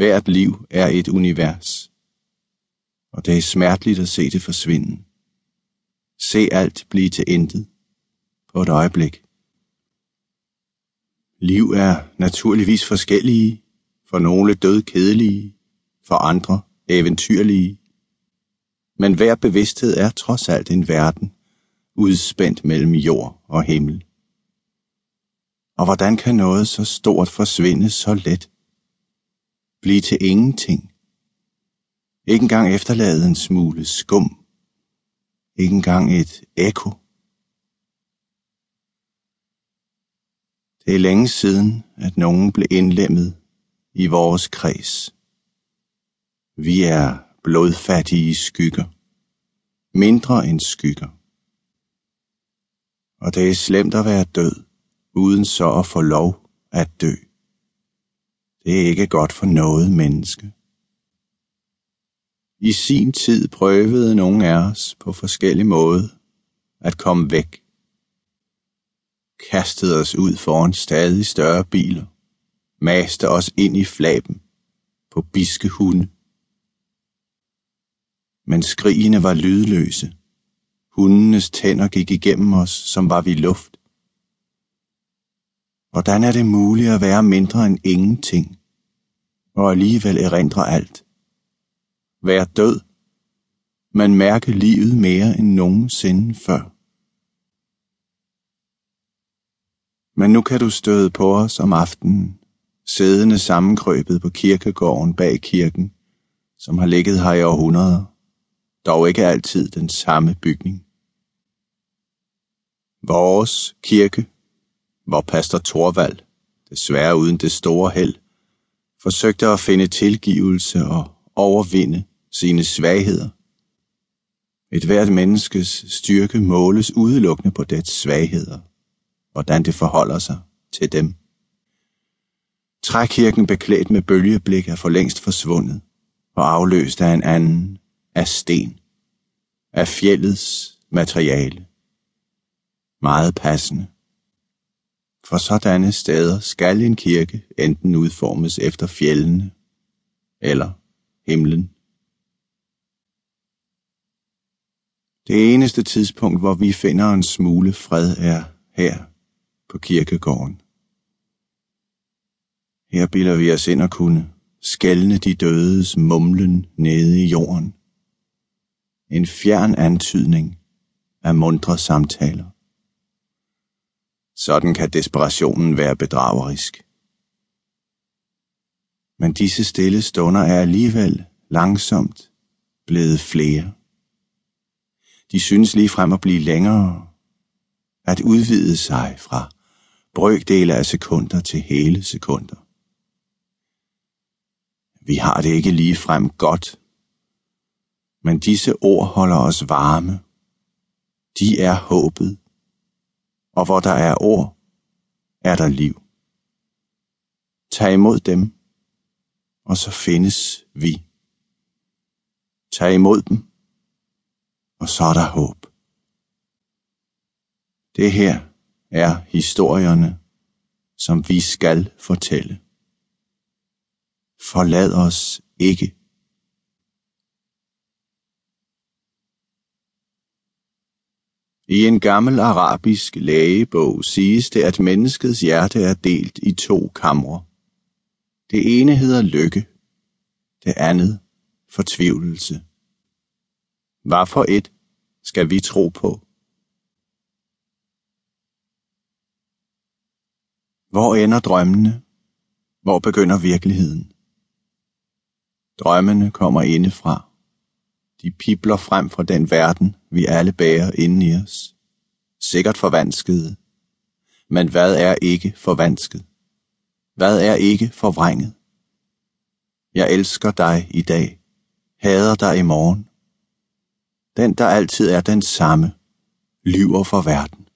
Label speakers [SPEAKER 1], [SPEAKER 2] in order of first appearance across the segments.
[SPEAKER 1] Hvert liv er et univers, og det er smerteligt at se det forsvinde. Se alt blive til intet på et øjeblik. Liv er naturligvis forskellige, for nogle død kedelige, for andre eventyrlige. Men hver bevidsthed er trods alt en verden, udspændt mellem jord og himmel. Og hvordan kan noget så stort forsvinde så let? Blive til ingenting. Ikke engang efterlade en smule skum. Ikke engang et ekko. Det er længe siden, at nogen blev indlemmet i vores kreds. Vi er blodfattige skygger. Mindre end skygger. Og det er slemt at være død, uden så at få lov at dø. Det er ikke godt for noget menneske. I sin tid prøvede nogle af os på forskellig måde at komme væk. Kastede os ud foran stadig større biler. Maste os ind i flaben på biske hunde. Men skrigene var lydløse. Hundenes tænder gik igennem os, som var vi luft. Hvordan er det muligt at være mindre end ingenting, og alligevel erindre alt? Være død, men mærke livet mere end nogensinde før. Men nu kan du støde på os om aftenen, siddende sammenkrøbet på kirkegården bag kirken, som har ligget her i århundreder, dog ikke altid den samme bygning. Vores kirke hvor pastor Torvald, desværre uden det store held, forsøgte at finde tilgivelse og overvinde sine svagheder. Et hvert menneskes styrke måles udelukkende på dets svagheder, hvordan det forholder sig til dem. Trækirken beklædt med bølgeblik er for længst forsvundet og afløst af en anden, af sten, af fjellets materiale. Meget passende. For sådanne steder skal en kirke enten udformes efter fjellene eller himlen. Det eneste tidspunkt, hvor vi finder en smule fred, er her på kirkegården. Her bilder vi os ind at kunne skælne de dødes mumlen nede i jorden. En fjern antydning af mundre samtaler. Sådan kan desperationen være bedragerisk. Men disse stille stunder er alligevel langsomt blevet flere. De synes lige frem at blive længere, at udvide sig fra brøkdele af sekunder til hele sekunder. Vi har det ikke lige frem godt, men disse ord holder os varme. De er håbet og hvor der er ord, er der liv. Tag imod dem, og så findes vi. Tag imod dem, og så er der håb. Det her er historierne, som vi skal fortælle. Forlad os ikke I en gammel arabisk lægebog siges det, at menneskets hjerte er delt i to kamre. Det ene hedder lykke, det andet fortvivlelse. Hvad for et skal vi tro på? Hvor ender drømmene? Hvor begynder virkeligheden? Drømmene kommer indefra. De pipler frem fra den verden, vi alle bærer inden i os. Sikkert forvanskede. Men hvad er ikke forvansket? Hvad er ikke forvrænget? Jeg elsker dig i dag, hader dig i morgen. Den, der altid er den samme, lyver for verden.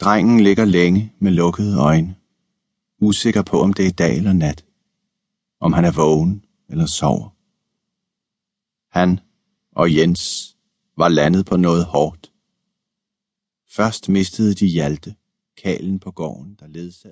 [SPEAKER 1] Drengen ligger længe med lukkede øjne, usikker på, om det er dag eller nat, om han er vågen eller sover. Han og Jens var landet på noget hårdt. Først mistede de Hjalte, kalen på gården, der ledsagede